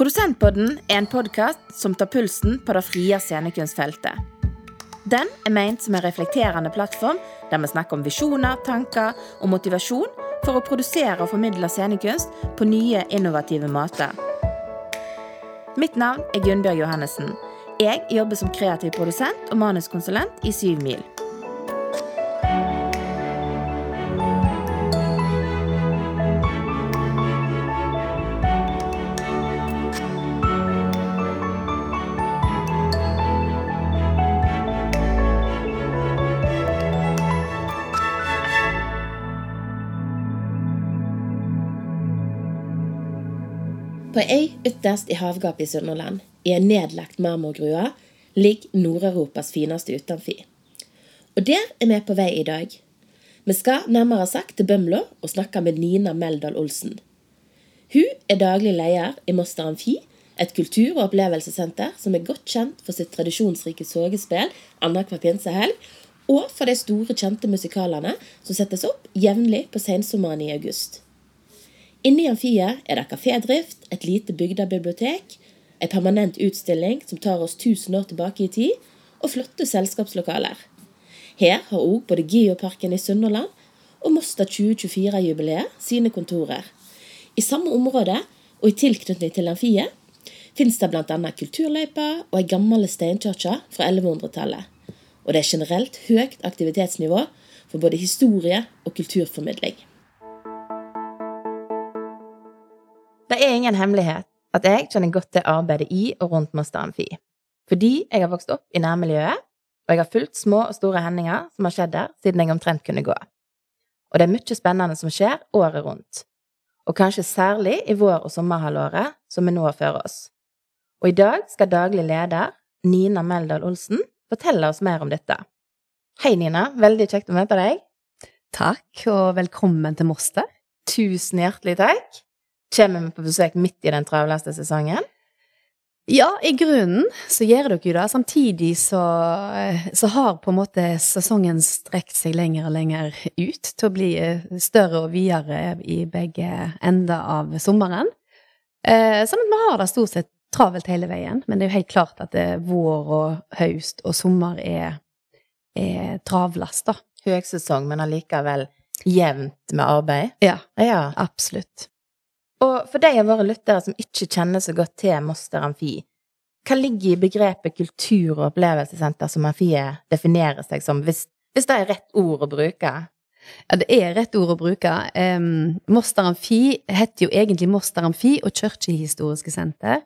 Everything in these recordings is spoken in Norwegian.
Produsentpodden er en podkast som tar pulsen på det frie scenekunstfeltet. Den er ment som en reflekterende plattform der vi snakker om visjoner, tanker og motivasjon for å produsere og formidle scenekunst på nye, innovative måter. Mitt navn er Gunnbjørg Johannessen. Jeg jobber som kreativ produsent og manuskonsulent i Syv Mil. Ei øy ytterst i havgapet i Sunnhordland, i en nedlagt marmorgrue, ligger Nord-Europas fineste utenfi. Og der er vi på vei i dag. Vi skal nærmere sagt til Bømlo og snakke med Nina Meldal Olsen. Hun er daglig leder i Moster Amfi, et kultur- og opplevelsessenter som er godt kjent for sitt tradisjonsrike sorgespill annenhver pinsehelg, og for de store, kjente musikalene som settes opp jevnlig på sensommeren i august. Inne i amfiet er det kafédrift, et lite bygdebibliotek, en permanent utstilling som tar oss 1000 år tilbake i tid, og flotte selskapslokaler. Her har òg både Geoparken i Sunnhordland og Mosta 2024-jubileet sine kontorer. I samme område og i tilknytning til amfiet finnes det bl.a. kulturløyper og ei gammel steinkirke fra 1100-tallet. Og det er generelt høyt aktivitetsnivå for både historie og kulturformidling. Det er ingen hemmelighet at jeg kjenner godt til arbeidet i og rundt Moster Amfi. Fordi jeg har vokst opp i nærmiljøet, og jeg har fulgt små og store hendinger som har skjedd der siden jeg omtrent kunne gå. Og det er mye spennende som skjer året rundt. Og kanskje særlig i vår- og sommerhalvåret som vi nå har før oss. Og i dag skal daglig leder, Nina Meldal Olsen, fortelle oss mer om dette. Hei, Nina. Veldig kjekt å møte deg. Takk, og velkommen til Moster. Tusen hjertelig takk. Kommer vi på besøk midt i den travleste sesongen? Ja, i grunnen så gjør dere jo det. Samtidig så, så har på en måte sesongen strekt seg lenger og lenger ut til å bli større og videre i begge ender av sommeren. Eh, sånn at vi har det stort sett travelt hele veien. Men det er jo helt klart at vår og høst og sommer er, er travlest, da. Høgsesong, men allikevel jevnt med arbeid? Ja, Ja. absolutt. Og for de av våre lyttere som ikke kjenner så godt til Moster Amfi, hva ligger i begrepet kultur- og opplevelsessenter som Amfiet definerer seg som, hvis, hvis det er rett ord å bruke? Ja, det er rett ord å bruke. Um, Moster Amfi heter jo egentlig Moster Amfi og Kirkehistoriske senter.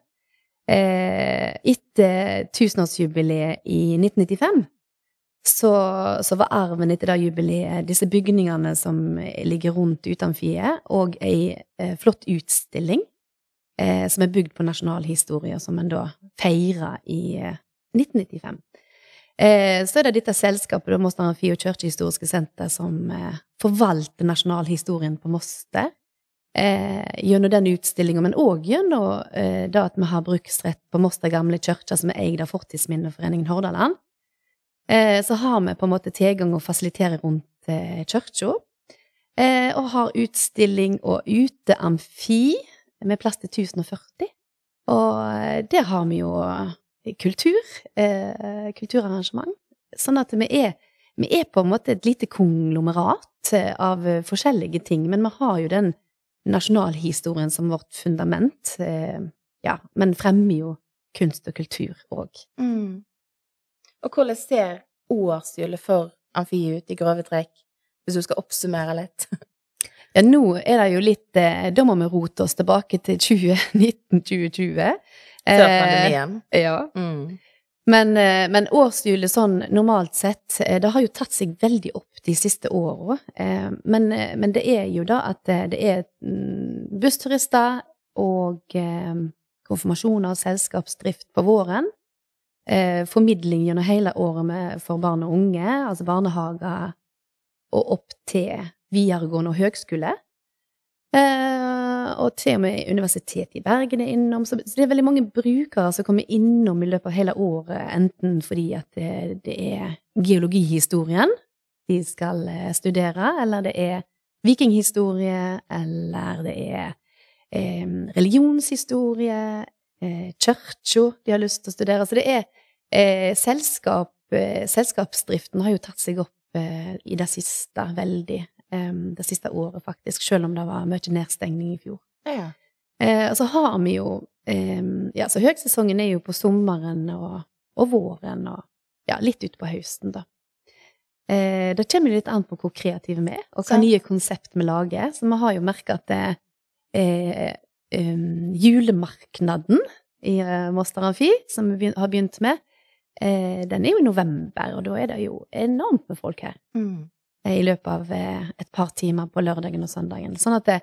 Uh, etter tusenårsjubileet i 1995 så, så var arven etter det jubileet disse bygningene som ligger rundt utenfiet, og ei eh, flott utstilling eh, som er bygd på nasjonalhistorie, som en da feirer i eh, 1995. Eh, så er det dette selskapet, da, Moster Amfi og Kirkehistoriske senter, som eh, forvalter nasjonalhistorien på Moster. Eh, gjennom den utstillinga, men òg gjennom eh, det at vi har bruksrett på Moster gamle kirke, som er eid av Fortidsminneforeningen Hordaland. Eh, så har vi på en måte tilgang og fasiliterer rundt eh, kirka. Eh, og har utstilling og uteamfi med plass til 1040. Og der har vi jo kultur, kulturarrangement. Sånn at vi er, vi er på en måte et lite konglomerat av forskjellige ting, men vi har jo den nasjonalhistorien som vårt fundament. Ja, men fremmer jo kunst og kultur òg. Mm. Og hvordan ser årshjulet for Amfiet ut i grove trekk, hvis du skal oppsummere litt? Ja, nå er det jo litt eh, Da må vi rote oss tilbake til 2019-2020. Før pandemien? Eh, ja. Mm. Men, eh, men årshjulet sånn normalt sett, eh, det har jo tatt seg veldig opp de siste åra. Eh, men, eh, men det er jo da at eh, det er mm, bussturister og eh, konfirmasjoner og selskapsdrift på våren. Eh, formidling gjennom hele året med, for barn og unge, altså barnehager og opp til videregående og høgskole. Eh, og til og med Universitetet i Bergen er innom. Så, det er veldig mange brukere som kommer innom i løpet av hele året, enten fordi at det, det er geologihistorien de skal eh, studere, eller det er vikinghistorie, eller det er eh, religionshistorie, kirka de har lyst til å studere. Så det er eh, selskap eh, Selskapsdriften har jo tatt seg opp eh, i det siste veldig. eh, det siste året, faktisk, selv om det var mye nedstengning i fjor. Ja. Eh, og så har vi jo eh, Ja, så høgsesongen er jo på sommeren og, og våren og ja, litt utpå høsten, da. Eh, det kommer litt an på hvor kreative vi er, og hva nye konsept vi lager. Så vi har jo merka at det, eh, um, julemarknaden i uh, Moster Amfi, som vi har begynt med, Uh, den er jo i november, og da er det jo enormt med folk her Mm. eh, i løpet av uh, et par timer på lørdagen og søndagen. Sånn at det,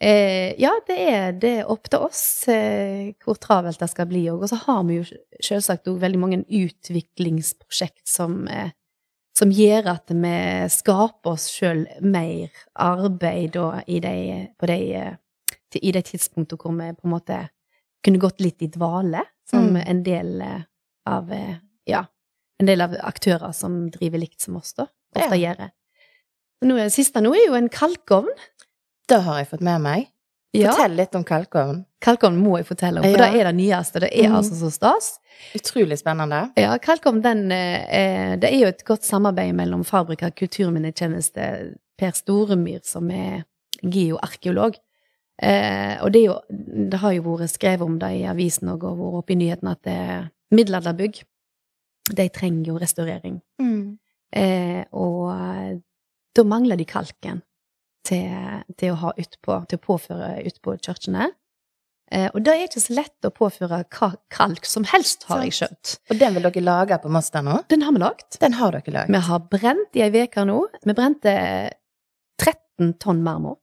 eh, ja, det er, det er opp til oss eh, hvor travelt det skal bli. Og så har vi jo selvsagt også veldig mange utviklingsprosjekt som, eh, som gjør at vi skaper oss sjøl mer arbeid da, i de, på de, eh, til- i det tidspunktet hvor vi på en måte kunne gått litt i dvale, som Mm. en del eh, av eh, ja, en del av aktører som driver likt som oss, da, ofte gjør. Nå, det siste nå er jo en kalkovn. Det har jeg fått med meg. Ja, Fortell litt om kalkovn. kalkovn må jeg fortelle om, for Ja. det er det nyeste. Det er mm. altså så stas. Utrolig spennende. Ja, Kalkovn, den eh, Det er jo et godt samarbeid mellom Fabrika kulturminnetjeneste Per Storemyr, som er geoarkeolog. Eh, og det, jo, det har jo vært skrevet om det i avisen og vært oppe i nyhetene at det er middelalderbygg. De trenger jo restaurering. Mm. Eh, og eh, da mangler de kalken til, til å ha utpå, til å påføre utpå kirkene. Eh, og det er ikke så lett å påføre hva kalk som helst, har jeg skjønt. Og den vil dere lage på Masta nå? Den har vi lagd. Den har dere laget. Vi har brent i ei uke nå. Vi brente 13 tonn marmor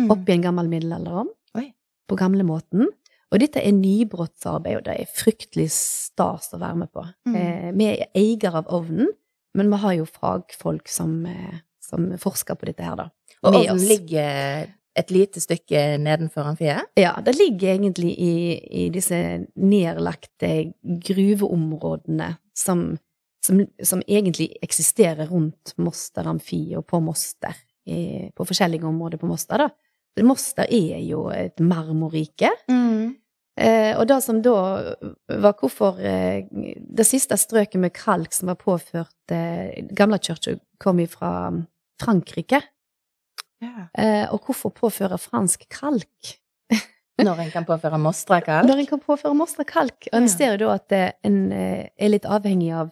Mm. oppi en gammel middelalderovn. Oi. På gamlemåten. Og dette er nybrottsarbeid, og det er fryktelig stas å være med på. Mm. Eh, vi er eier av ovnen, men vi har jo fagfolk som, eh, som forsker på dette her, da. Og med ovnen oss. ligger et lite stykke nedenfor amfiet? Ja, det ligger egentlig i, i disse nedlagte gruveområdene som, som, som egentlig eksisterer rundt Moster Amfi og på Moster, i, på forskjellige områder på Moster, da. Moster er jo et marmorrike. Mm. Eh, og det som da var hvorfor eh, Det siste strøket med kalk som var påført eh, Gamlekirka, kom fra Frankrike. Yeah. Eh, og hvorfor påføre fransk kalk? Når en kan påføre mostrakall? Når en kan påføre Mostra kalk. Og en Ja. ser jo da at eh, en eh, er litt avhengig av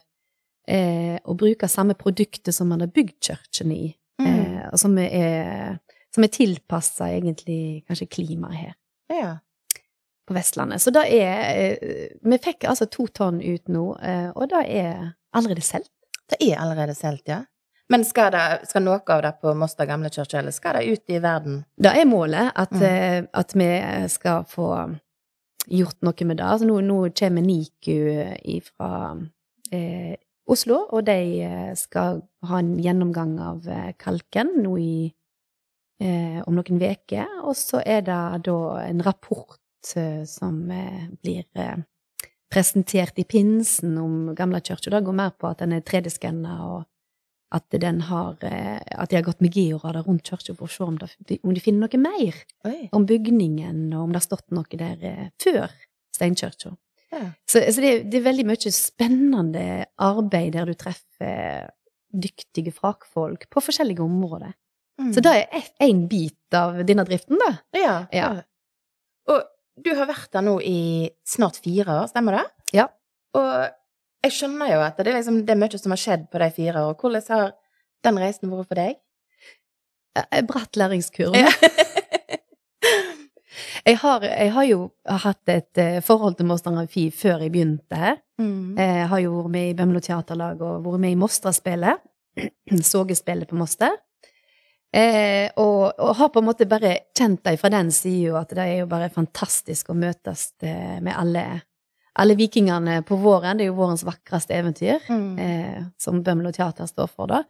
eh, å bruke samme produktet som man har bygd kirken i, Mm. eh, og som er, som er tilpassa egentlig kanskje klimaet her Ja. på Vestlandet. Så det er eh, Vi fikk altså to tonn ut nå, eh, og det er allerede solgt. Det er allerede solgt, ja. Men skal, det, skal noe av det på Moster gamle kirke, eller skal det ut i verden? Det er målet, at, Mm. eh, at vi skal få gjort noe med det. Altså nå, nå kommer NIKU fra eh, Oslo, og de skal ha en gjennomgang av kalken nå i om noen uker. Og så er det da en rapport eh, som eh, blir eh, presentert i pinsen om Gamla kirke. Det går mer på at den er 3D-skanna, og at, den har, eh, at de har gått med georader rundt kirka for å se om, det, om de finner noe mer Oi. om bygningen, og om det har stått noe der eh, før steinkirka. Ja. Så, så det, det er veldig mye spennende arbeid der du treffer dyktige fagfolk på forskjellige områder. Mm. Så det er én bit av denne driften, da. Ja. Ja. Og du har vært der nå i snart fire år, stemmer det? Ja. Og jeg skjønner jo at det er, liksom, det er mye som har skjedd på de fire år. Hvordan har den reisen vært for deg? Eh, Bratt læringskurve. Jeg, har, jeg har jo hatt et eh, forhold til Moster Amfi før jeg begynte her. Mm. Jeg har jo vært med i Bømlo Teaterlag og vært med i Mostraspillet. Sågespillet på Moster. Eh, og, og har på en måte bare kjent dem fra den sida at det er jo bare fantastisk å møtes eh, med alle, alle vikingene på våren. Det er jo vårens vakreste eventyr, Mm. eh, som Bømlo Teater står for, da.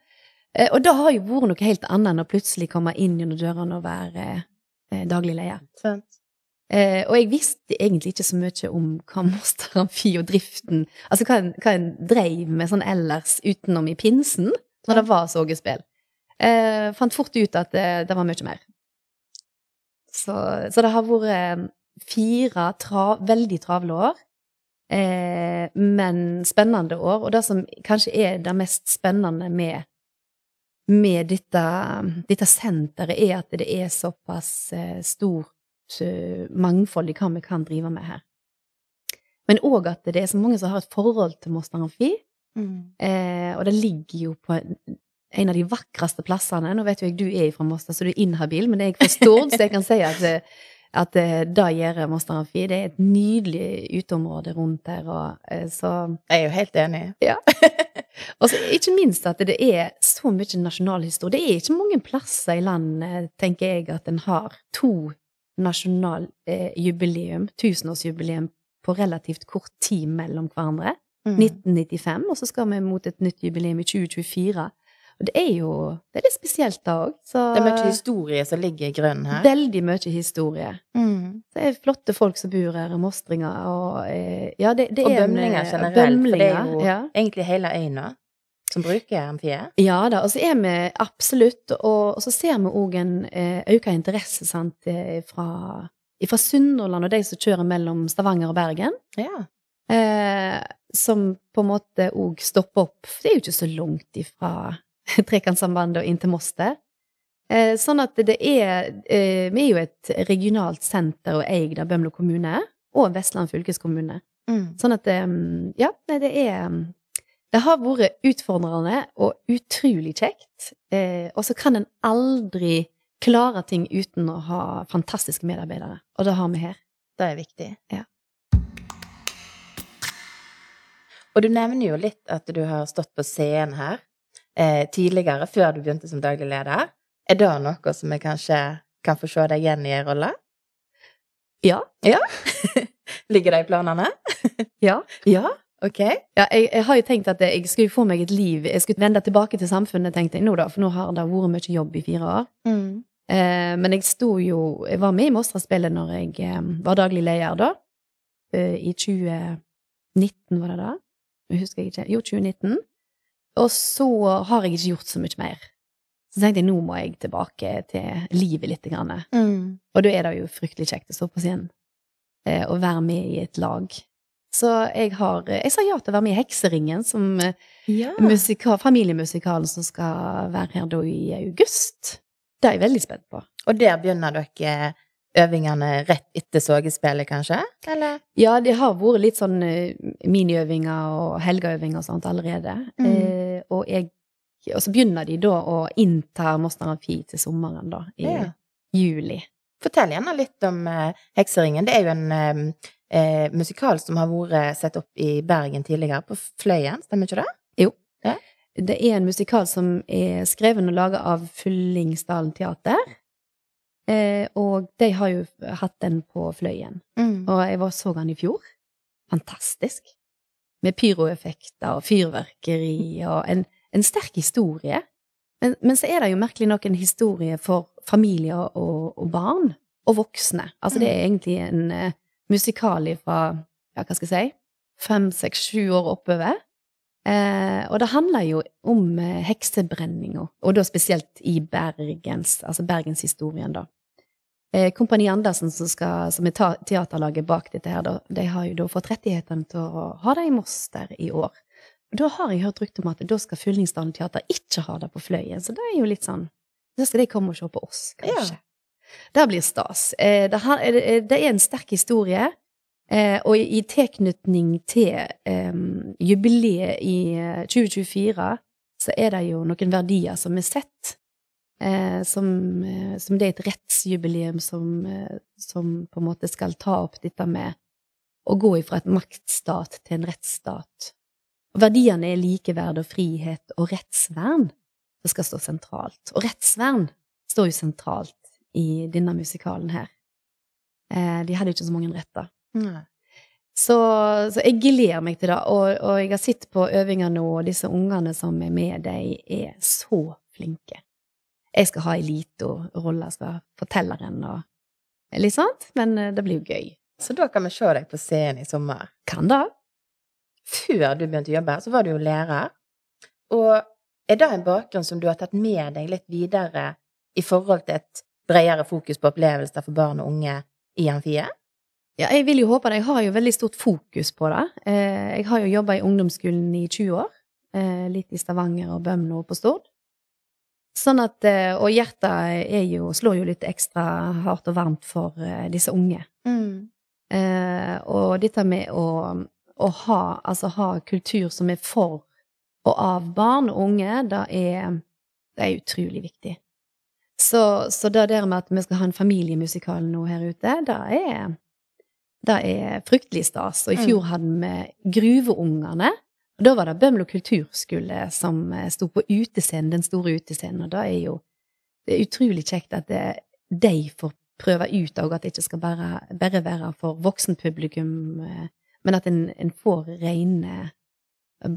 Eh, og det har jo vært noe helt annet enn å plutselig komme inn gjennom dørene og være eh, daglig leder. Eh, og jeg visste egentlig ikke så mye om hva Moster Amfi og driften Altså hva en, hva en dreiv med sånn ellers utenom i pinsen, når det var sågespill. Eh, fant fort ut at det, det var mye mer. Så, så det har vært eh, fire tra, veldig travle år, eh, men spennende år. Og det som kanskje er det mest spennende med, med dette, dette senteret, er at det er såpass eh, stort eh, mangfold i hva vi kan drive med her. Men òg at det er så mange som har et forhold til Moster Amfi. Mm. Eh, og det ligger jo på en, av de vakreste plassene. Nå vet jo jeg du er fra Moster, så du er inhabil, men det er jeg forstår, så jeg kan si at, eh, at eh, det gjør Moster Amfi. Det er et nydelig uteområde rundt der, og eh, så Jeg er jo helt enig. Ja. Og så ikke minst at det er så mye nasjonalhistorie. Det er ikke mange plasser i landet, tenker jeg, at en har to nasjonaljubileum, tusenårsjubileum, på relativt kort tid mellom hverandre. Mm. 1995, og så skal vi mot et nytt jubileum i 2024. Og det er jo det er litt spesielt da òg. Det er mye historie som ligger i grønn her. Veldig mye historie. Mm. Det er flotte folk som bor her, og mostringer og eh, Ja, det, det Og er en, bømlinger generelt. generelt, for det er jo ja. egentlig hele øya som bruker amfiet. Ja da, og så er vi absolutt Og, og så ser vi òg en eh, økt interesse sant, eh, fra, fra Sunnhordland og de som kjører mellom Stavanger og Bergen. Ja. Eh, som på en måte òg stopper opp. Det er jo ikke så langt ifra Trekantsambandet og inn til Moss der. Eh, sånn at det er eh, Vi er jo et regionalt senter og eid av Bømlo kommune og Vestland fylkeskommune. Mm. Sånn at eh, Ja, nei, det er Det har vært utfordrende og utrolig kjekt. Og så kan en aldri klare ting uten å ha fantastiske medarbeidere. Og det har vi her. Det er viktig. Ja. Og du nevner jo litt at du har stått på scenen her eh, tidligere, før du begynte som daglig leder. Er det noe som jeg kanskje kan få se deg igjen i en rolle? Ja. Ligger det i planene? Ja. Ja, ok. Ja, jeg, jeg har jo tenkt at jeg skulle få meg et liv Jeg skulle vende tilbake til samfunnet, tenkte jeg nå, da, for nå har det vært mye jobb i fire år. Mm. Eh, men jeg sto jo Jeg var med i Mostra-spillet når jeg eh, var daglig leder, da. Eh, I 2019, var det da? Jeg husker jeg ikke. Jo, 2019. Og så har jeg ikke gjort så mye mer. Så tenkte jeg nå må jeg tilbake til livet litt. Grann. Mm. Og da er det jo fryktelig kjekt å stå på scenen eh, og være med i et lag. Så jeg har Jeg sa ja til å være med i Hekseringen, som eh, Ja. musikal, familiemusikalen som skal være her da i august. Det er jeg veldig spent på. Og der begynner dere øvingene rett etter Sågespillet, kanskje? Eller? Ja, det har vært litt sånn eh, miniøvinger og helgeøvinger og sånt allerede. Mm. Eh, og, jeg, og så begynner de da å innta Moster Amfi til sommeren, da, i Ja. juli. Fortell gjerne litt om eh, Hekseringen. Det er jo en eh, eh, musikal som har vært sett opp i Bergen tidligere, på Fløyen, stemmer ikke det? Jo. Det er en musikal som er skrevet og laga av Fyllingsdalen Teater. Eh, og de har jo hatt den på Fløyen. Mm. Og jeg var så den i fjor. Fantastisk. Med pyroeffekter og fyrverkeri og en, en sterk historie. Men, men så er det jo merkelig nok en historie for familier og, og barn. Og voksne. Altså det er egentlig en uh, musikal fra, ja, hva skal jeg si, fem, seks, sju år oppover. Eh, og det handler jo om eh, heksebrenninga, og da spesielt i Bergens, altså bergenshistorien, da. Eh, Kompani Andersen, som, skal, som er teaterlaget bak dette her, de har jo da fått rettighetene til å ha det i Moss der i år. Og da har jeg hørt rykte om at da skal Fyllingsdalen Teater ikke ha det på Fløyen, så det er jo litt sånn Da skal de komme og se på oss, kanskje. Det blir stas. Eh, det, eh, det er en sterk historie. Eh, og i, tilknytning til jubileet i eh, 2024, så er det jo noen verdier som er sett. Eh, som, eh, som det er et rettsjubileum som, eh, som på en måte skal ta opp dette med å gå ifra et maktstat til en rettsstat. Verdiene er likeverd og frihet og rettsvern som skal stå sentralt. Og rettsvern står jo sentralt i denne musikalen her. De hadde jo ikke så mange retter. Nei. Så, så jeg gleder meg til det, og, og jeg har sett på øvinger nå, og disse ungene som er med, de er så flinke. Jeg skal ha jeg skal ha fortelleren og litt sånt, men eh, det blir jo gøy. Så da kan vi se deg på scenen i sommer. Kan det? Før du begynte å jobbe, så var du jo lærer. Og er det en bakgrunn som du har tatt med deg litt videre i forhold til et bredere fokus på opplevelser for barn og unge i amfiet? Ja, jeg vil jo håpe det. Jeg har jo veldig stort fokus på det. Eh, jeg har jo jobba i ungdomsskolen i 20 år. Eh, litt i Stavanger og Bømlo og på Stord. Sånn at, eh, og hjertet er jo, slår jo litt ekstra hardt og varmt for eh, disse unge. Mm. Eh, og dette med å, å ha, altså ha kultur som er for og av barn og unge, det er, det er utrolig viktig. Så, så det der med at vi skal ha en familiemusikal nå her ute, det er, det er fryktelig stas. Og i fjor hadde vi Gruveungene. Og da var det Bømlo kulturskole som eh, sto på utescenen, den store utescenen. Og da er jo det er utrolig kjekt at de får prøve ut, òg, at det ikke skal bare, bare være for voksenpublikum, eh, men at en, en får rene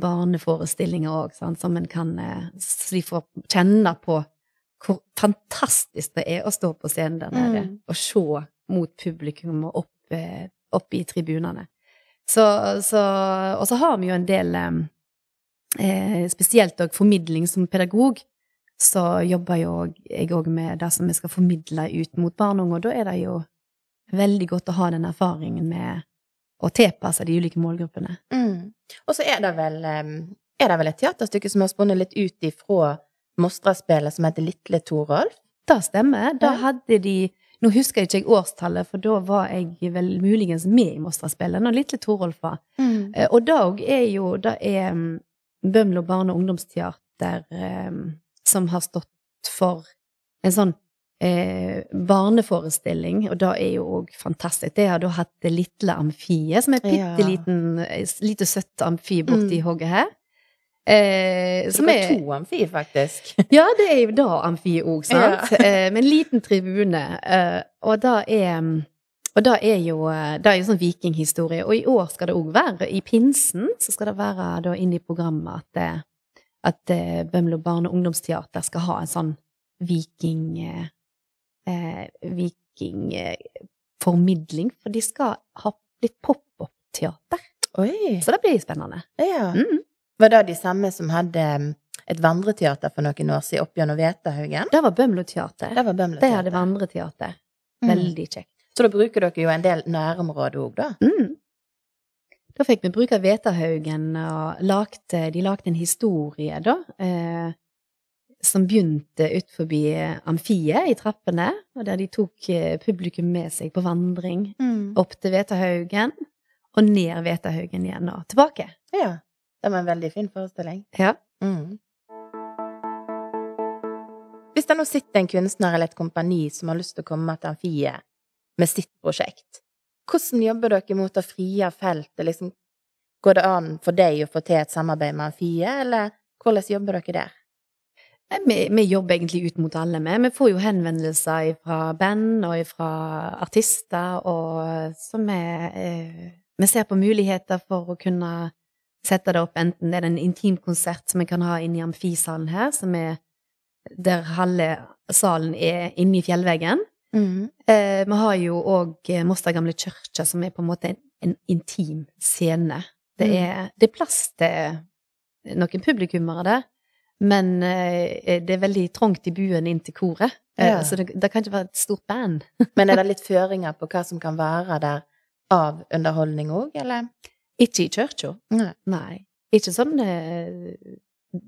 barneforestillinger òg, som en kan eh, Så de får kjenne på hvor fantastisk det er å stå på scenen der nede Mm. og se mot publikum og opp, eh, opp i tribunene. Så, så, og så har vi jo en del eh, Spesielt òg formidling som pedagog. Så jobber jo jeg òg med det som vi skal formidle ut mot barn og unge, og da er det jo veldig godt å ha den erfaringen med å tilpasse de ulike målgruppene. Mm. Og så er det vel er det vel et teaterstykke som har spunnet litt ut ifra Mostra-spelet som heter Litle Torolf? Det stemmer. Da hadde de Nå husker jeg ikke årstallet, for da var jeg vel muligens med i Mostraspillet, når lille Torolf var. Eh, Og det òg er jo Det er mm, Bømlo barne- og ungdomsteater eh, som har stått for en sånn eh, barneforestilling, og det er jo òg fantastisk. Det har da hatt det lille amfiet, som er et bitte liten, eh, lite søtt amfi borti Mm. hogget her. Eh, som er to amfi, faktisk. ja, det er jo da amfi òg, sant? Eh, Med en liten tribune. eh, Og da er og da er jo, da er jo sånn vikinghistorie. Og i år skal det òg være, i pinsen, så skal det være da inn i programmet at, eh, at eh, Bømlo barne- og ungdomsteater skal ha en sånn viking... eh, eh, Vikingformidling, for de skal ha litt pop-opp-teater. Så det blir spennende. Ja. Mm. Var det de samme som hadde et vandreteater for noen år siden opp gjennom Vetahaugen? Det var Bømlo teater. Det var Bømlo teater. De hadde vandreteater. Mm. Veldig kjekt. Så da bruker dere jo en del nærområder òg, da? Mm. Da fikk vi bruk av Vetahaugen, og lagte, de lagde en historie, da, eh, som begynte ut forbi amfiet i trappene, og der de tok eh, publikum med seg på vandring opp til Vetahaugen, og ned Vetahaugen igjen og tilbake. Ja. Det var en veldig fin forestilling. Ja. Mm. Hvis det nå sitter en kunstner eller et kompani som har lyst til å komme til Amfiet med sitt prosjekt, hvordan jobber dere mot å frie feltet? Liksom, går det an for deg å få til et samarbeid med Amfiet, eller hvordan jobber dere der? Vi, vi jobber egentlig ut mot alle vi. Vi får jo henvendelser fra band og fra artister, og så vi, eh, vi ser på muligheter for å kunne sette det opp, enten det er en intimkonsert som vi kan ha inne i amfisalen her, som er der halve salen er inne i fjellveggen. Eh, vi har jo òg Moster gamle kirke, som er på en måte en, en intim scene. Det Mm. er, det er plass til noen publikummere der, men eh, det er veldig trangt i buen inn til koret. Eh, Ja. Så det, det kan ikke være et stort band. Men er det litt føringer på hva som kan være der av underholdning òg, eller? Ikke i kirka. Nei. Nei. Ikke sånn eh,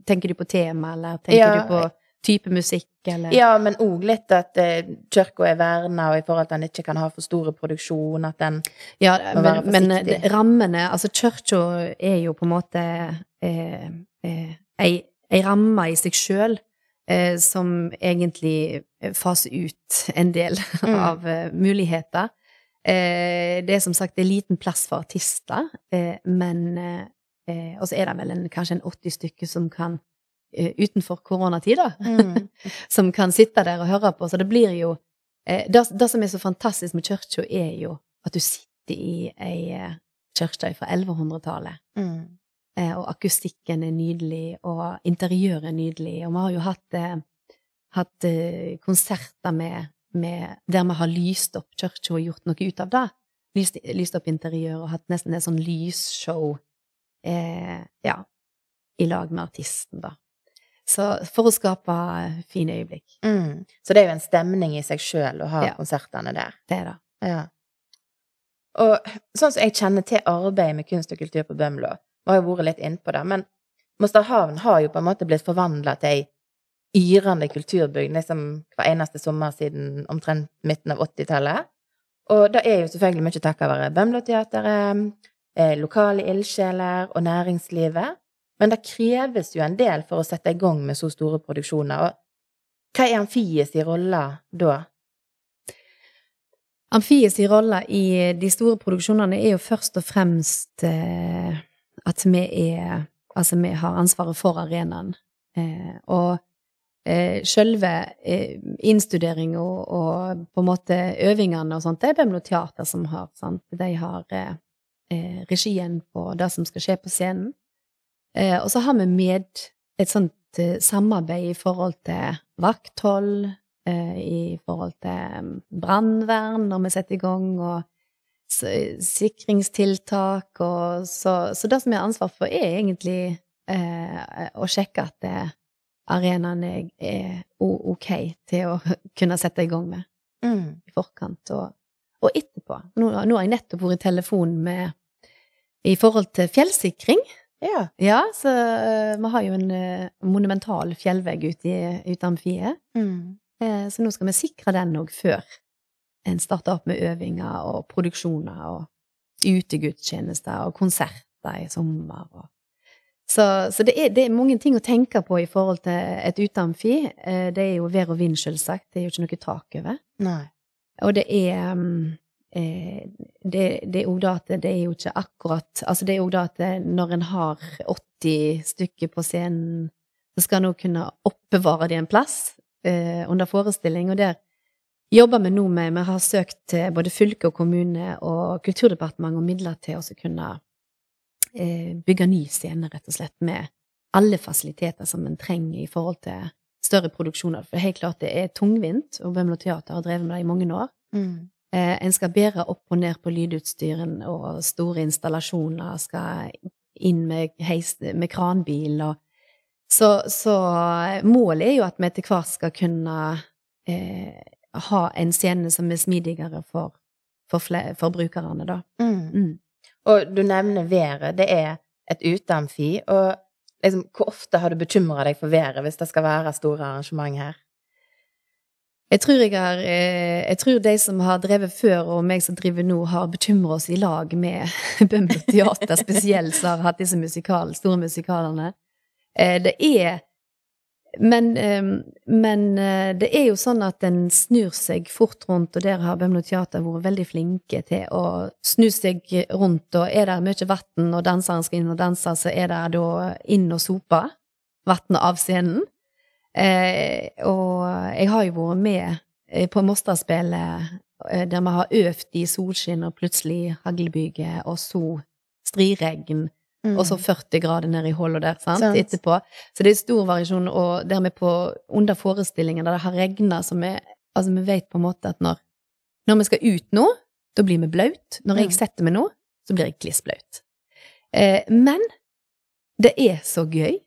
Tenker du på tema, eller tenker Ja. du på type musikk, eller Ja, men òg litt at eh, kirka er verna, og i forhold til at en ikke kan ha for store produksjon, at den Ja, Må være men, men forsiktig. det- rammene Altså, kirka er jo på en måte eh, eh, ei, ei ramme i seg sjøl eh, som egentlig faser ut en del Mm. av eh, muligheter. Eh, det er som sagt det er liten plass for artister, eh, men eh, Og så er det vel en, kanskje en 80 stykker som kan Utenfor koronatider. mm. som kan sitte der og høre på. Så det blir jo eh, det, det som er så fantastisk med kirka, er jo at du sitter i ei kirke fra 1100-tallet. Mm. Eh, og akustikken er nydelig, og interiøret er nydelig. Og vi har jo hatt, hatt konserter med, med, der vi har lyst opp kirka og gjort noe ut av det. Lyst, lyst opp interiør og hatt nesten et sånn lysshow eh, ja, i lag med artisten, da. Så for å skape fine øyeblikk. Mm. Så det er jo en stemning i seg sjøl å ha Ja. konsertene der. Det er det. Ja. Og sånn som jeg kjenner til arbeidet med kunst og kultur på Bømlo, vi har jo vært litt innpå det, men Mosterhavn har jo på en måte blitt forvandla til ei yrende kulturbygd liksom hver eneste sommer siden omtrent midten av 80-tallet. Og det er jo selvfølgelig mye takket være Bømlo-teatret, eh, lokale ildsjeler og næringslivet. Men det kreves jo en del for å sette i gang med så store produksjoner. Og hva er Amfies rolle da? Amfies rolle i de store produksjonene er jo først og fremst eh, at vi er Altså, vi har ansvaret for arenaen. Eh, og eh, selve eh, innstuderinga og, og, på en måte øvingene og sånt, det er Bømlo Teater som har. Sant? De har eh, eh, regien på det som skal skje på scenen. Eh, og så har vi med et sånt samarbeid i forhold til vakthold, i forhold til mm, brannvern når vi setter i gang, og sikringstiltak og så, så det som jeg har ansvar for, er egentlig eh, å sjekke at eh, arenaen er, er, ok til å kunne sette i gang med mm. i forkant og, og etterpå. Nå, nå, har jeg nettopp vært i telefon med i forhold til fjellsikring. Ja. ja så uh, vi har jo en uh, monumental fjellvegg ute i ut amfiet. Mm. Uh, så nå skal vi sikre den òg før en starter opp med øvinger og produksjoner og utegudstjenester og konserter i sommer. Og. Så, så det, er, det, er, mange ting å tenke på i forhold til et uteamfi. Eh, det er jo vær og vind, selvsagt. Det er jo ikke noe tak over. Nei. Og det er mm, eh, det, det er òg da at det er jo ikke akkurat Altså det er òg da at når en har 80 stykker på scenen, så skal en òg kunne oppbevare det en plass eh, under forestilling, og der jobber vi nå med Vi har søkt både fylke og kommune og Kulturdepartementet om midler til å kunne bygge ny scene, rett og slett, med alle fasiliteter som en trenger i forhold til større produksjoner. For helt klart det er tungvint, og Bømlo Teater har drevet med det i mange år. Mm. Eh, en skal bære opp og ned på lydutstyren, og store installasjoner skal inn med, heis, med kranbil og så, så, målet er jo at vi etter hvert skal kunne eh, ha en scene som er smidigere for, for, for brukerne, da. Mm. Mm. Og du nevner været. Det er et uteamfi. Og liksom, hvor ofte har du bekymra deg for været hvis det skal være store arrangement her? Jeg tror, jeg, har, eh, jeg tror de som har drevet før, og meg som driver nå, har bekymra oss i lag med Bømlo Teater spesielt, som har hatt disse musikal, store musikalene. Eh, det er men, ehm, men, eh, det er jo sånn at en snur seg fort rundt, og der har Bømlo Teater vært veldig flinke til å snu seg rundt, og er det mye vann og danseren skal inn og danse, så er det da inn og sope vannet av scenen. Eh, og jeg har jo vært med eh, på Mosterspillet eh, der vi har øvd i solskinn og plutselig haglbyge, og så striregn. Og så 40 grader nede i hullet der sant? sant? etterpå. Så det er stor variasjon. Og dermed på under forestillingen der det har regna, så vi, altså vi vet på en måte at når, når vi skal ut nå, da blir vi blaut. Når jeg mm. setter meg nå, så blir jeg kliss blaut. Eh, men det er så gøy.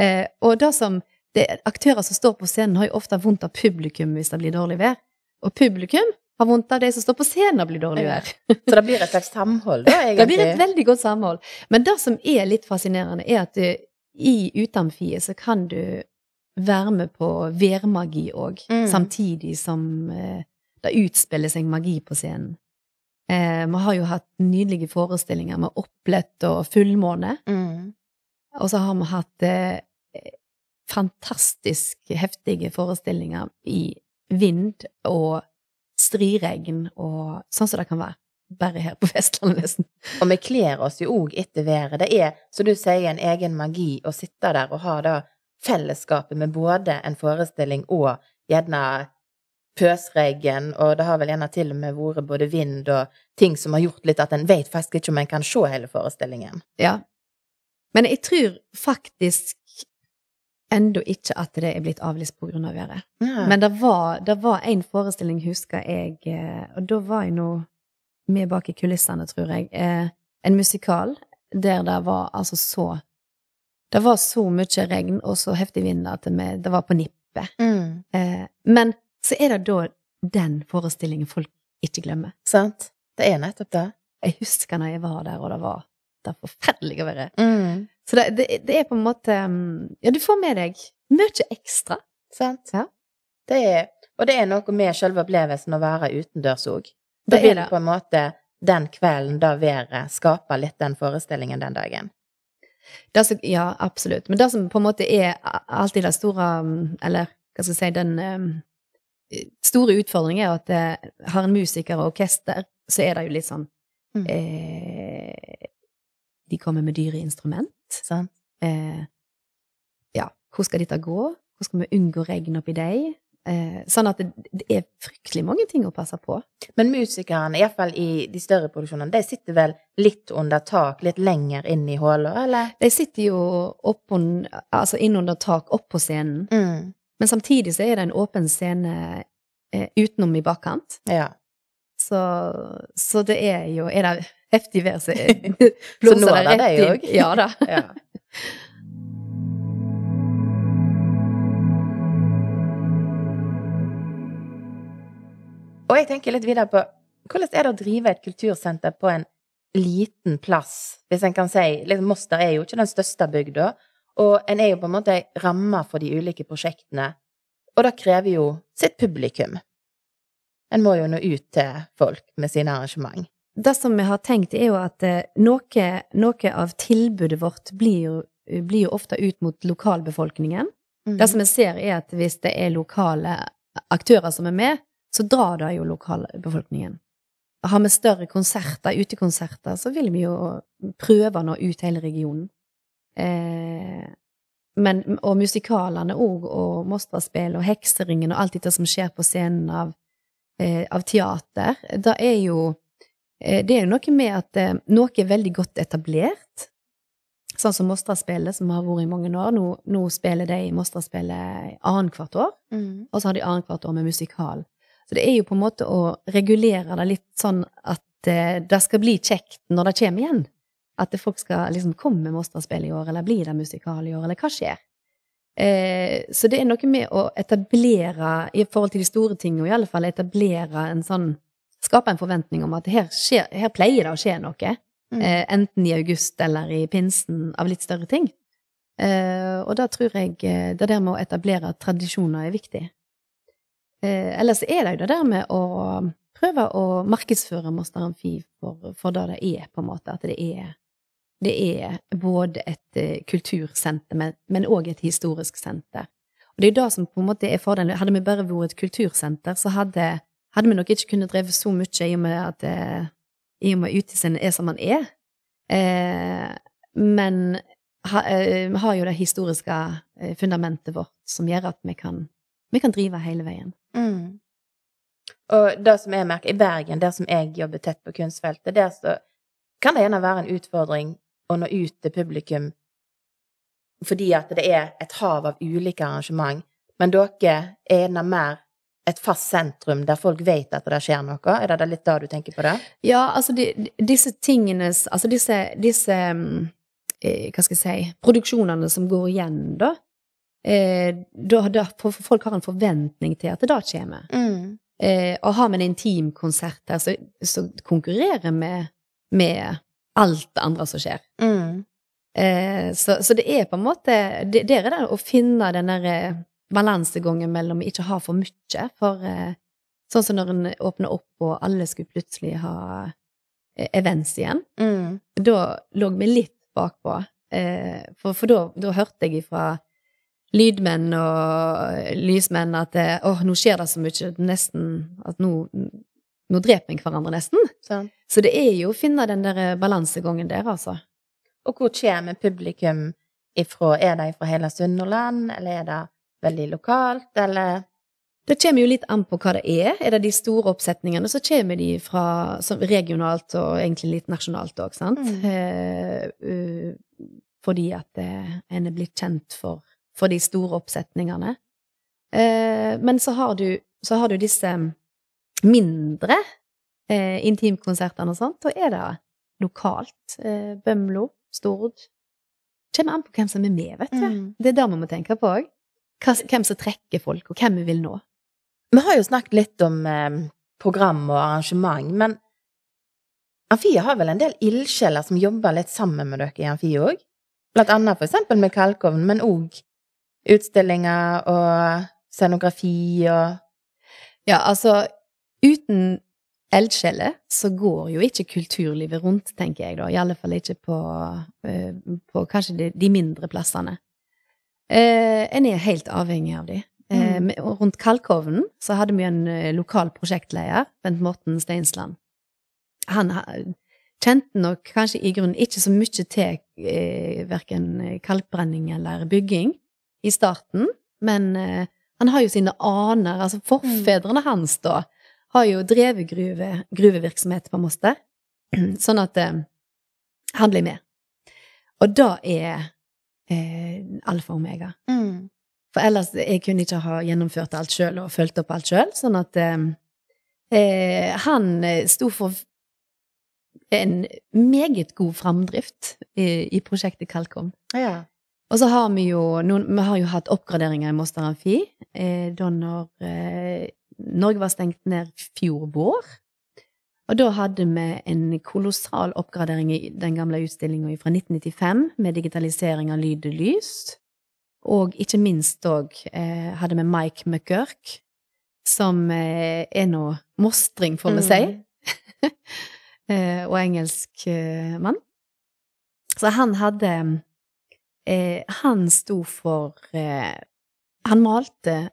Eh, og det som det, Aktører som står på scenen, har jo ofte vondt av publikum hvis det blir dårlig vær. Og publikum har vondt av de som står på scenen og blir dårlig vær. Så det blir et slags samhold, da, egentlig? Det blir et veldig godt samhold. Men det som er litt fascinerende, er at du, i utamfiet så kan du være med på værmagi òg, mm. samtidig som eh, det utspiller seg magi på scenen. Eh, vi har jo hatt nydelige forestillinger med opplett og fullmåne. Mm. Og så har vi hatt eh, fantastisk heftige forestillinger i vind og striregn og sånn som det kan være. Bare her på Vestlandet, nesten. Og vi kler oss jo òg etter været. Det er, som du sier, en egen magi å sitte der og ha da fellesskapet med både en forestilling og gjerne pøsregn, og det har vel gjerne til og med vært både vind og ting som har gjort litt at en vet faktisk ikke om en kan se hele forestillingen. Ja. Men jeg tror faktisk ennå ikke at det er blitt avlyst grunn av været. Ja. Men det var, det var en forestilling, husker jeg, eh, og da var jeg nå med bak i kulissene, tror jeg, eh, en musikal der det var altså så Det var så mye regn og så heftig vind at det var på nippet. Mm. Eh, men så er det da den forestillingen folk ikke glemmer. Sant. Det er nettopp det. Jeg husker når jeg var der, og det var, det var forferdelig å være. Mm. Så det, det, det er på en måte mm, Ja, du får med deg mye ekstra. Sant? Ja. Det er, og det er noe med selve opplevelsen å være utendørs òg. Da er vil det. på en måte den kvelden, da været, skape litt den forestillingen den dagen. Som, ja, absolutt. Men det som på en måte er alltid det store mm, Eller hva skal jeg si Den um, store utfordringen er at eh, har en musiker og orkester, så er det jo litt sånn Mm. eh, De kommer med dyre instrument. Sant? Eh, ja, hvor skal dette gå? Hvor skal vi unngå regn oppi deg? Eh, sånn at det, det er fryktelig mange ting å passe på. Men musikerne, iallfall i de større produksjonene, de sitter vel litt under tak, litt lenger inn i hullet, eller? De sitter jo oppon, altså innunder tak opp på scenen, Mm. men samtidig så er det en åpen scene eh, utenom i bakkant. Ja. Så, så det er jo Er det heftig vær, så blåser det rett inn. Ja da. ja. Og jeg tenker litt videre på hvordan er det å drive et kultursenter på en liten plass, hvis en kan si liksom Moster er jo ikke den største bygda, og en er jo på en måte ramma for de ulike prosjektene, og det krever jo sitt publikum. En må jo nå ut til folk med sine arrangement. Det som vi har tenkt, er jo at eh, noe, noe av tilbudet vårt blir jo, blir jo ofte ut mot lokalbefolkningen. Det som vi ser, er at hvis det er lokale aktører som er med, så drar det jo lokalbefolkningen. Har vi større konserter, utekonserter, så vil vi jo prøve å nå ut hele regionen. Eh, men, og musikalene òg, og Mostraspill og Hekseringen og alt dette som skjer på scenen av, eh, av teater, det er jo eh, det er jo noe med at eh, noe er veldig godt etablert. Sånn som Mostraspillet, som har vært i mange år. Nå, nå spiller de Mostraspillet annethvert år, Mm. og så har de annethvert år med musikal. Så det er jo på en måte å regulere det litt sånn at eh, det skal bli kjekt når det kommer igjen. At folk skal liksom komme Mostraspill i år, eller blir det musikal i år, eller hva skjer? Eh, så det er noe med å etablere, i forhold til de store tingene, i alle fall etablere en sånn Skape en forventning om at her, skjer, her pleier det å skje noe. Mm. Eh, enten i august eller i pinsen av litt større ting. Eh, og da tror jeg det der med å etablere tradisjoner er viktig. Ellers er det jo det der med å prøve å markedsføre Moster Amfi for, for det det er, på en måte. At det er, det er både et eh, kultursenter, men òg et historisk senter. Og det er jo det som på en måte er fordelen. Hadde vi bare vært et kultursenter, så hadde, hadde vi nok ikke kunnet drevet så mye i og med at eh, i og med utescenen er som den er. Eh, men ha, eh, vi har jo det historiske eh, fundamentet vårt som gjør at vi kan, vi kan drive hele veien. Mm. Og det som jeg merker i Bergen, der som jeg jobber tett på kunstfeltet, der så kan det gjerne være en utfordring å nå ut til publikum fordi at det er et hav av ulike arrangement, men dere er gjerne mer et fast sentrum der folk vet at det skjer noe. Er det litt da du tenker på det? Ja, altså de, disse tingene Altså disse, disse mm, eh, Hva skal jeg si Produksjonene som går igjen, da. Eh, da, da folk har en forventning til at det da kommer. Mm. Eh, og har vi en intimkonsert der, så, så konkurrerer vi med, med alt det andre som skjer. Mm. Eh, så, så det er på en måte det, det er det å finne den der eh, balansegangen mellom ikke ha for mye. For eh, sånn som når en åpner opp, og alle skulle plutselig ha eh, events igjen, Mm. da lå vi litt bakpå. Eh, for for da, da hørte jeg ifra lydmenn og lysmenn at eh, åh, nå skjer det så mye, nesten at nå, nå dreper vi hverandre nesten. Sånn. Så det er jo å finne den der eh, balansegangen der, altså. Og hvor kommer publikum ifra? Er det fra hele Sunnhordland, eller er det veldig lokalt, eller Det kommer jo litt an på hva det er. Er det de store oppsetningene, så kommer de fra som regionalt og egentlig litt nasjonalt òg, sant? Mm. Eh, uh, fordi at det, en er blitt kjent for, for de store oppsetningene. Eh, men så har, du, så har du disse mindre eh, intimkonsertene og sånt. Da er det lokalt. Eh, Bømlo, Stord. Kommer an på hvem som er med, vet du. Mm. Det er det vi må tenke på òg. Hvem som trekker folk, og hvem vi vil nå. Vi har jo snakket litt om eh, program og arrangement, men Amfie har vel en del ildsjeler som jobber litt sammen med dere i Amfie òg? Blant annet for eksempel med kalkovn, men òg utstillinger og scenografi og Ja, altså, uten eldsjeler så går jo ikke kulturlivet rundt, tenker jeg da. I alle fall ikke på, eh, på kanskje de, de mindre plassene. Eh, en er helt avhengig av de. Eh, Mm. rundt Kalkovnen så hadde vi en lokal prosjektleder, Bent Morten Steinsland. Han kjente nok kanskje i grunnen ikke så mye til eh, verken kalkbrenning eller bygging i starten, men eh, han har jo sine aner, altså forfedrene hans da, har jo drevet gruve, gruvevirksomhet på Moster, sånn at eh, han blir med. Og da er eh, alfa og omega. mm. For ellers jeg kunne ikke ha gjennomført alt sjøl og fulgt opp alt sjøl, sånn at eh, eh, han eh, sto for en meget god framdrift i, i prosjektet Kalkom. Ja. Og så har vi jo noen, vi har jo hatt oppgraderinger i Moster Amfi eh, da når eh, Norge var stengt ned fjor vår. Og da hadde vi en kolossal oppgradering i den gamle utstillinga fra 1995 med digitalisering av lyd og lys. Og ikke minst òg eh, hadde vi Mike McGurk, som eh, er nå mostring, får vi si, Mm. eh, og engelsk eh, mann. Så han hadde eh, Han sto for eh, Han malte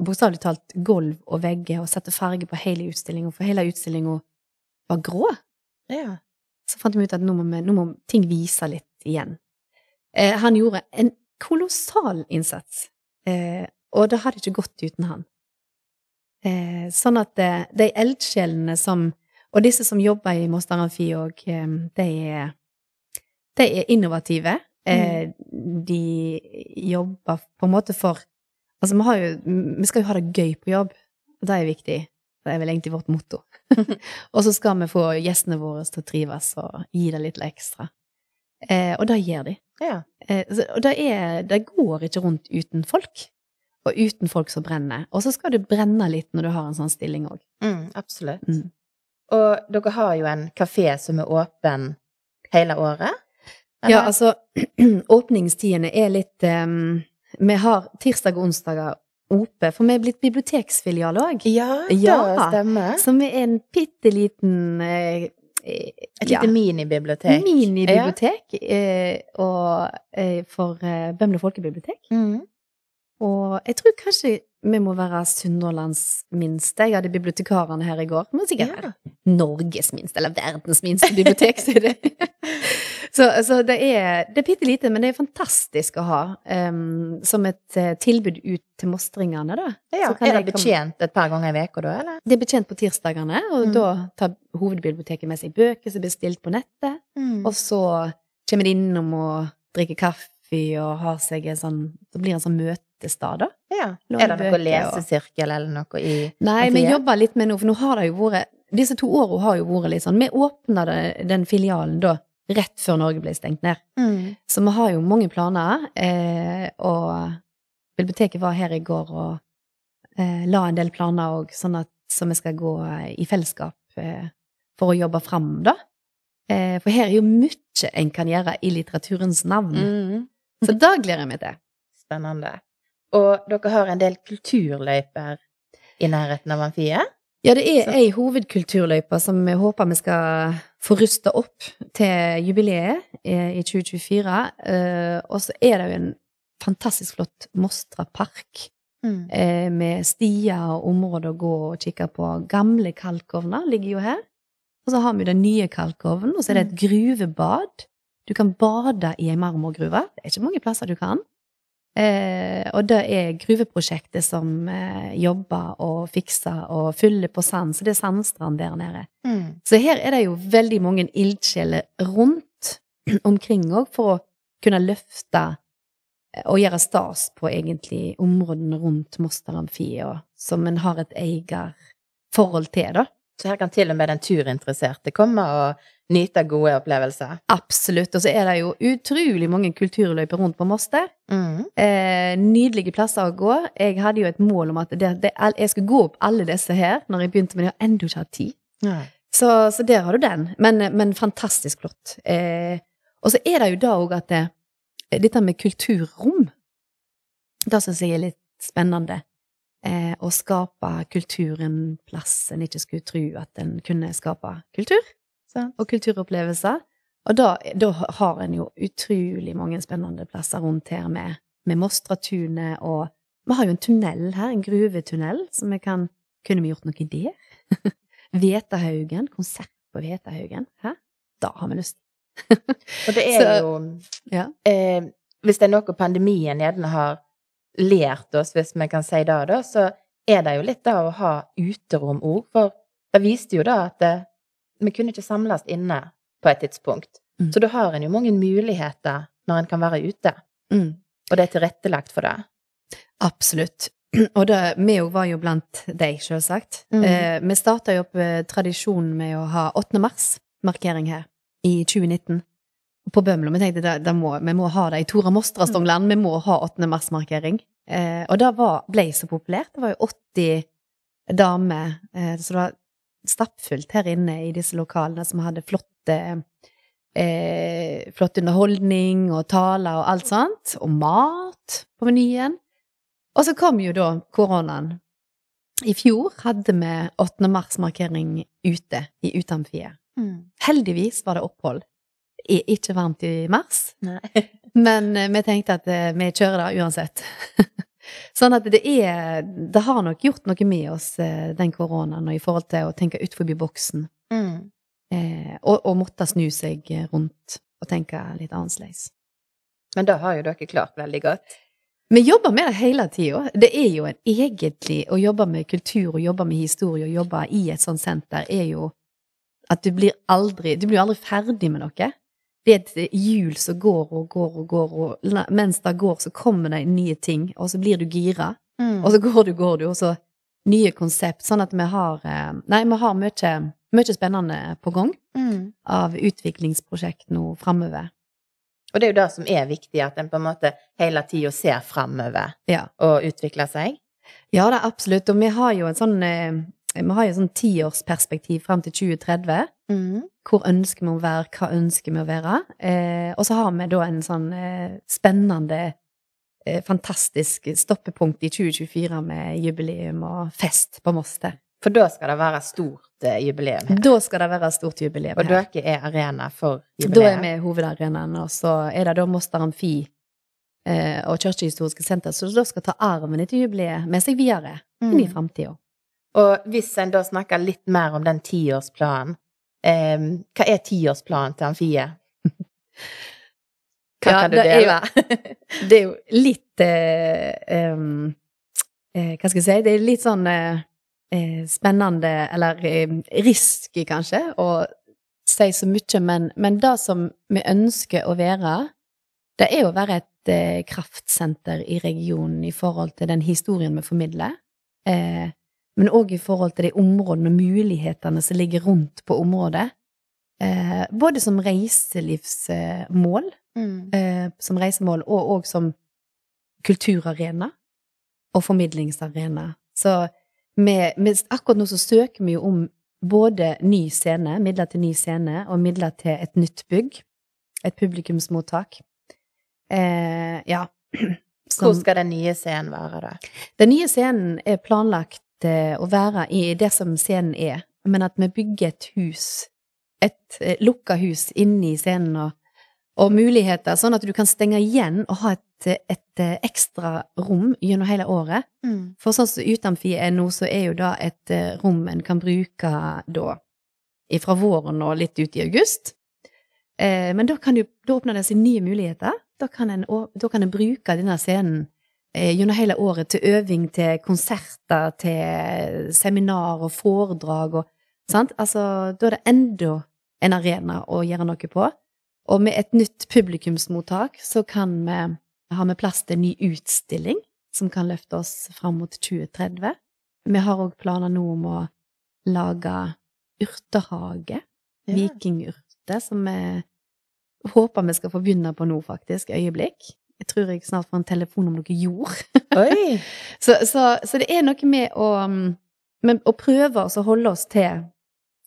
bokstavelig talt gulv og vegger og satte farge på hele utstillinga, for hele utstillinga var grå. Ja. Så fant vi ut at nå må, vi, nå må ting vise litt igjen. Eh, han gjorde en kolossal innsats, eh, og det hadde ikke gått uten han. Eh, sånn at eh, de eldsjelene som Og disse som jobber i Moster Amfi òg, eh, de, de er innovative. Eh, de jobber på en måte for Altså, vi har jo Vi skal jo ha det gøy på jobb, og det er viktig. Det er vel egentlig vårt motto. og så skal vi få gjestene våre til å trives og gi det litt ekstra. Eh, og det gjør de. ja. Eh, så- og det, er, det går ikke rundt uten folk. Og uten folk som brenner. Og så skal du brenne litt når du har en sånn stilling òg. Mm, absolutt. Mm. Og dere har jo en kafé som er åpen hele året? Ja, altså, åpningstidene er litt um, Vi har tirsdag og onsdager oppe, for vi er blitt biblioteksfilial òg. ja, Ja. det stemmer. Som er en bitte liten eh, et lite ja, minibibliotek. minibibliotek eh, og, eh, for eh, Bømlo folkebibliotek. Mm. Og jeg tror kanskje vi må være Sunnhordlands minste. Jeg hadde bibliotekarene her i går. Men sikkert Ja. Norges minste, eller verdens minste bibliotek, sier det. så, så det er, det er bitte lite, men det er fantastisk å ha um, som et eh, tilbud ut til mostringene, da. Ja. Så kan Er det betjent et par ganger i uka da, eller? Det er betjent på tirsdagene, og Mm. da tar hovedbiblioteket med seg bøker som er bestilt på nettet. Mm. Og så kommer de innom og drikker kaffe og har seg en sånn Det blir en sånn møtestad, da. Ja. Er det noe lesesirkel eller noe i Nei, vi jobber litt med noe, for nå har det jo vært Disse to årene har jo vært litt sånn Vi åpna den filialen da rett før Norge ble stengt ned. Mm. Så vi har jo mange planer, eh, og biblioteket var her i går og eh, la en del planer òg, sånn at så vi skal gå eh, i fellesskap eh, for å jobbe fram, da. Eh, for her er jo mye en kan gjøre i litteraturens navn. Mm. Så da gleder jeg meg til. Spennende. Og dere har en del kulturløyper i nærheten av Amfiet? Ja, det er ei hovedkulturløype som vi håper vi skal få rusta opp til jubileet i 2024. Eh, Og så er det jo en fantastisk flott Mostra park Mm. eh, med stier og områder å gå og kikke på. Gamle kalkovner ligger jo her. Og så har vi den nye kalkovnen, og så er det et gruvebad. Du kan bade i ei marmorgruve. Det er ikke mange plasser du kan. Eh, og det er gruveprosjektet som eh, jobber og fikser og fyller på sand, så det er sandstrand der nede. Mm. Så her er det jo veldig mange ildsjeler rundt omkring òg, for å kunne løfte eh, og gjøre stas på egentlig områdene rundt Moster Amfi, som en har et eierforhold til, da. Så her kan til og med den turinteresserte komme og nyte gode opplevelser. Absolutt. Og så er det jo utrolig mange kulturløyper rundt på Moster. Mm. Eh, nydelige plasser å gå. Jeg hadde jo et mål om at det, det, jeg skulle gå opp alle disse her når jeg begynte, men jeg har ennå ikke hatt tid. Ja. Så, så der har du den. Men, men fantastisk flott. Eh, og så er det jo da òg at det, dette med kulturrom, det syns jeg er litt spennende. Eh, å skape kulturen plass en ikke skulle tro at en kunne skape kultur Sant. og kulturopplevelser. Og da, da har en jo utrolig mange spennende plasser rundt her med, med Mostratunet, og vi har jo en tunnel her, en gruvetunnel, som vi kan Kunne vi gjort noe der? Vetahaugen, konsert på Vetahaugen. Hæ? Da har vi lyst. Og det er Så- jo Ja. eh, Hvis det er noe pandemien gjerne har lært oss, hvis vi kan si det, da, så er det jo litt det å ha uterom òg. For det viste jo da at det, vi kunne ikke samles inne på et tidspunkt. Mm. Så da har en jo mange muligheter når en kan være ute. Mm. Og det er tilrettelagt for det. Absolutt. Og det, vi òg var jo blant deg, sjølsagt. Mm. Eh, vi starta jo opp eh, tradisjonen med å ha 8. mars-markering her i 2019. På Bømlo. Vi tenkte at må, vi må ha det i Tora Mostra-Stongland. Vi må ha 8. mars-markering. Eh, og det var, ble så populært. Det var jo 80 damer, eh, så det var stappfullt her inne i disse lokalene som hadde flotte eh, flott underholdning og taler og alt sånt. Og mat på menyen. Og så kom jo da koronaen. I fjor hadde vi 8. mars-markering ute i Utamfiet. Heldigvis var det opphold. I, ikke varmt i mars, men eh, vi tenkte at eh, vi kjører det uansett. sånn at det er Det har nok gjort noe med oss, eh, den koronaen, i forhold til å tenke utenfor boksen. Mm. Eh, og, og måtte snu seg rundt og tenke litt annerledes. Men det har jo dere klart veldig godt. Vi jobber med det hele tida. Det er jo en egentlig Å jobbe med kultur og jobbe med historie og jobbe i et sånt senter er jo at du blir aldri Du blir aldri ferdig med noe. Det er et hjul som går og går og går, og mens det går, så kommer det nye ting, og så blir du gira. Mm. Og så går du, går du, og så nye konsept. Sånn at vi har eh, Nei, vi har mye, mye spennende på gang Mm. av utviklingsprosjekt nå framover. Og det er jo det som er viktig, at en på en måte hele tida ser framover Ja. og utvikler seg. Ja, det er absolutt. Og vi har jo en sånn eh, vi har jo sånn tiårsperspektiv fram til 2030. Mm. Hvor ønsker vi å være, hva ønsker vi å være? Eh, og så har vi da en sånn eh, spennende, eh, fantastisk stoppepunkt i 2024 med jubileum og fest på Moss der. For da skal det være stort eh, jubileum her. Da skal det være stort jubileum her. Og dere er arena for Da er vi hovedarenaen, og så er det da Moster Amfi eh, og Kirkehistoriske Senter, så da skal ta arven etter jubileet med seg videre inn i Mm. framtida. Og hvis en da snakker litt mer om den tiårsplanen, eh, hva er tiårsplanen til Amfie? Hva Ja, kan du det er jo- dele? Det er jo litt eh, um, eh, Hva skal jeg si? Det er litt sånn eh, eh, spennende, eller risky, kanskje, å si så mye, men, men det som vi ønsker å være, det er å være et eh, kraftsenter i regionen i forhold til den historien vi formidler, eh, men òg i forhold til de områdene og mulighetene som ligger rundt på området. Eh, både som reiselivsmål, Mm. eh, som reisemål, og òg som kulturarena og formidlingsarena. Så med, med, akkurat nå så søker vi jo om både ny scene, midler til ny scene, og midler til et nytt bygg. Et publikumsmottak. Eh, ja. Hvor skal den nye scenen være, da? den nye scenen er planlagt å være i det som scenen er, men at vi bygger et hus, et eh, lukka hus inni scenen, og, og muligheter, sånn at du kan stenge igjen og ha et, et eh, ekstra rom gjennom hele året. Mm. For sånn som Utamfi er nå, så er jo da et eh, rom en kan bruke da fra våren og litt ut i august. Eh, men da, kan du, da åpner det seg nye muligheter. Da kan en, da kan en bruke denne scenen eh, gjennom hele året til øving, til konserter, til seminar og foredrag og sant? Altså, da er det enda en arena å gjøre noe på. Og med et nytt publikumsmottak så kan vi ha med plass til en ny utstilling som kan løfte oss fram mot 2030. Vi har òg planer nå om å lage urtehage, Ja. vikingurter, som vi håper vi skal få begynne på nå, faktisk, øyeblikk. Jeg tror jeg snart får en telefon om noe jord. Oi! Så, så, så det er noe med å, mm, med å prøve å holde oss til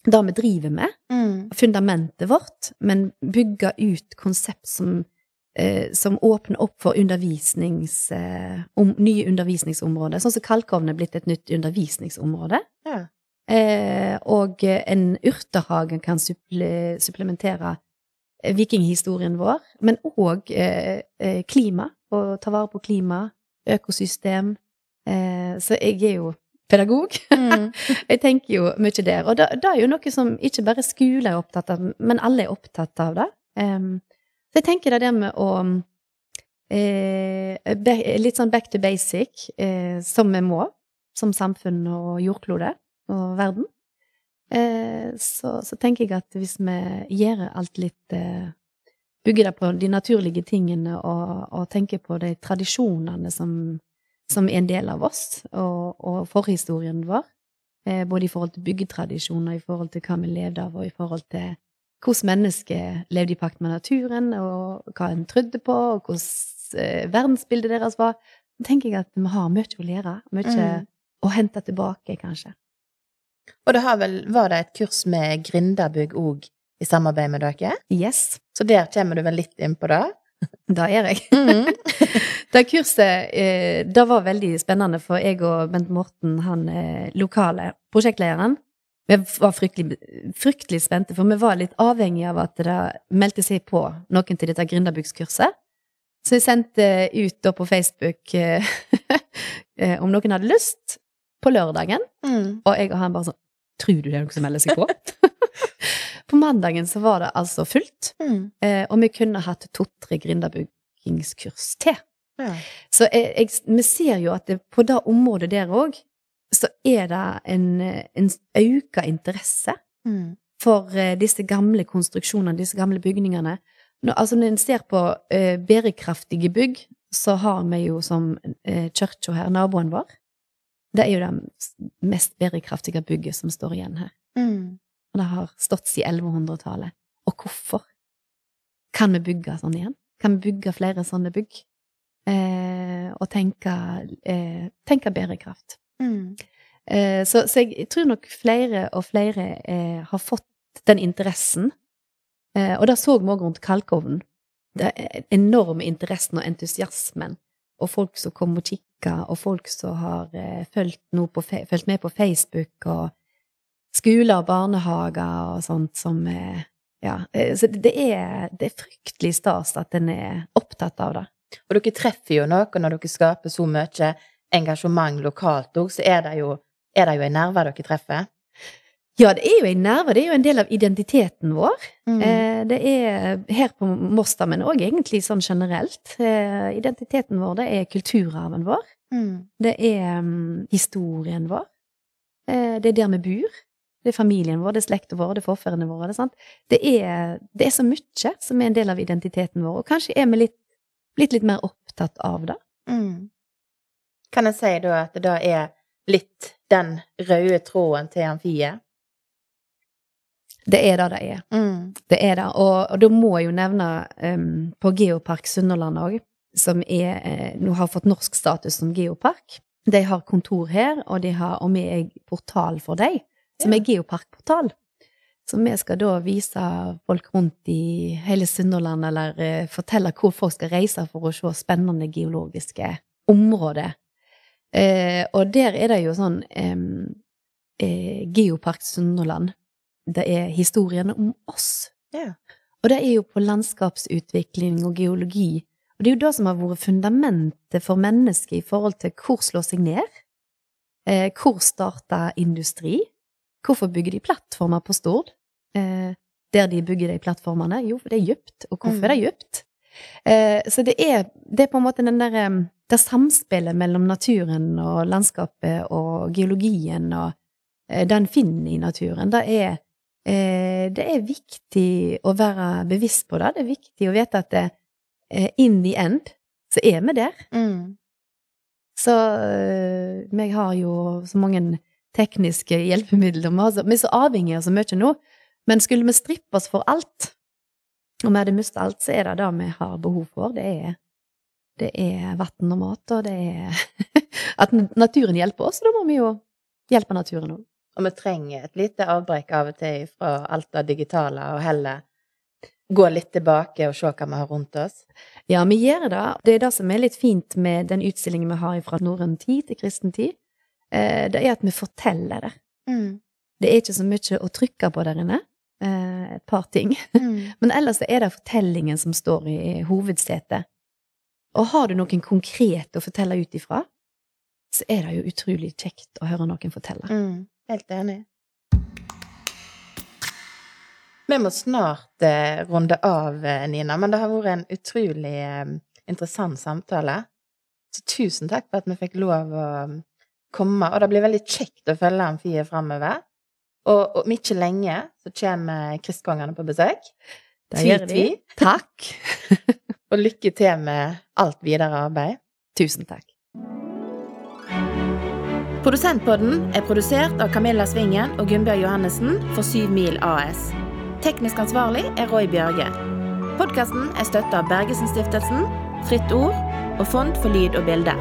det vi driver med, Mm. fundamentet vårt, men bygge ut konsept som, eh, som åpner opp for undervisnings, eh, om, nye undervisningsområder. Sånn som kalkovn er blitt et nytt undervisningsområde. Ja. Eh, og en urtehage kan supple, supplementere vikinghistorien vår, men òg eh, eh, klima, å ta vare på klima, økosystem. Eh, så jeg er jo pedagog. Mm. Jeg tenker jo mye der. Og det, er jo noe som ikke bare skole er opptatt av, men alle er opptatt av det. Em, så jeg tenker det der med å eh, be, Litt sånn back to basic, eh, som vi må, som samfunn og jordklode og verden. Eh, så, så tenker jeg at hvis vi gjør alt litt eh, Bygger det på de naturlige tingene og, og tenker på de tradisjonene som, som er en del av oss, og, og forhistorien vår, eh, både i forhold til byggetradisjoner, i forhold til hva vi levde av, og i forhold til hvordan mennesker levde i pakt med naturen, og hva en trodde på, og hvordan verdensbildet deres var, tenker jeg at vi har mye å lære, mye Mm. å hente tilbake, kanskje. Og det har vel, var det et kurs med Grindabygg òg i samarbeid med dere? Yes, Så der kommer du vel litt inn på det? da er jeg. Mm. Det kurset, eh, det var veldig spennende, for jeg og Bent Morten, han eh, lokale prosjektlederen, vi var fryktelig, fryktelig spente, for vi var litt avhengige av at det meldte seg på noen til dette gründerbyggskurset. Så jeg sendte ut da på Facebook eh, om noen hadde lyst, på lørdagen. Mm. Og jeg og han bare sånn Tror du det er noen som melder seg på? på mandagen så var det altså fullt, Mm. eh, og vi kunne hatt to-tre gründerbyggingskurs til. Ja. Så jeg, jeg, vi ser jo at det, på det området der òg, så er det en, en auka interesse Mm. for eh, disse gamle konstruksjonene, disse gamle bygningene. Nå, altså når en ser på eh, bærekraftige bygg, så har vi jo som eh, kirka her, naboen vår, det er jo det mest bærekraftige bygget som står igjen her. Mm. Og det har stått siden 1100-tallet. Og hvorfor? Kan vi bygge sånn igjen? Kan vi bygge flere sånne bygg? Eh, og tenke, eh, tenke bærekraft. Mm. Eh, så, så jeg tror nok flere og flere eh, har fått den interessen. Eh, og det så vi òg rundt kalkovnen. Er enorme interessen og entusiasmen. Og folk som kom og kikka, og folk som har eh, fulgt med på Facebook, og skoler og barnehager og sånt som eh, Ja. Eh, så det er, det er fryktelig stas at en er opptatt av det. Og dere treffer jo noe når dere skaper så mye engasjement lokalt òg, så er det jo er det jo en nerve dere treffer. Ja, det er jo en nerve. Det er jo en del av identiteten vår. Mm. Eh, det er her på Mosta, men òg egentlig sånn generelt. Eh, identiteten vår, det er kulturarven vår. Mm. Det er um, historien vår. Eh, det er der vi bor. Det er familien vår, det er slekta vår, det er forfedrene våre. Det sant? Det, er, det er så mye som er en del av identiteten vår, og kanskje er vi litt, blitt litt mer opptatt av det. Mm. Kan jeg si da at det da er litt den røde tråden til amfiet? Det er det det er. Mm. Det er det. Og, og da må jeg jo nevne um, på Geopark Sunnhordland òg, som er, eh, nå har fått norsk status som geopark. De har kontor her, og, de har, og vi er portal for dem, som Ja. er geoparkportal. Så vi skal da vise folk rundt i hele Sunnhordland, eller eh, fortelle hvor folk skal reise for å se spennende geologiske områder. Eh, og der er det jo sånn em, eh, Geopark Sunnhordland. Det er historien om oss. Ja. Og det er jo på landskapsutvikling og geologi. Og det er jo det som har vært fundamentet for mennesket i forhold til hvor slå seg ned. Eh, hvor starta industri? Hvorfor bygger de plattformer på Stord? Eh, der de bygger de plattformene? Jo, for det er dypt. Og hvorfor er det dypt? Eh, så det er, det er på en måte den der, eh, det samspillet mellom naturen og landskapet og geologien og eh, den finner i naturen. Det er, det er viktig å være bevisst på det. Det er viktig å vite at det, eh, in the end så er vi der. Mm. Så øh, vi har jo så mange tekniske hjelpemidler. Vi er så avhengige av så mye nå. Men skulle vi strippe oss for alt, og vi hadde mistet alt, så er det det vi har behov for. Det er, det er vann og mat, og det er at naturen hjelper oss, og da må vi jo hjelpe naturen òg. Og vi trenger et lite avbrekk av og til fra alt det digitale, og heller gå litt tilbake og se hva vi har rundt oss. Ja, vi gjør det. Det er det som er litt fint med den utstillingen vi har fra norrøn tid til kristen tid. Eh, Det er at vi forteller det. Mm. Det er ikke så mye å trykke på der inne. Eh, Et par ting. Mm. Men ellers er det fortellingen som står i hovedsetet. Og har du noen konkret å fortelle ut ifra, så er det jo utrolig kjekt å høre noen fortelle. Mm. Helt enig. Vi må snart eh, runde av, eh, Nina, men det har vært en utrolig eh, interessant samtale. Så tusen takk for at vi fikk lov å um, komme, og det blir veldig kjekt å følge Amfie framover. Og om ikke lenge så kommer Kristkongene på besøk. Det gjør de. Takk. Og lykke til med alt videre arbeid. Tusen takk. Produsentpodden er produsert av Camilla Svingen og Gunnbjørg Johannessen for Syv Mil AS. Teknisk ansvarlig er Roy Bjørge. Podkasten er støtta av Bergesen-stiftelsen, Fritt Ord og Fond for lyd og bilde.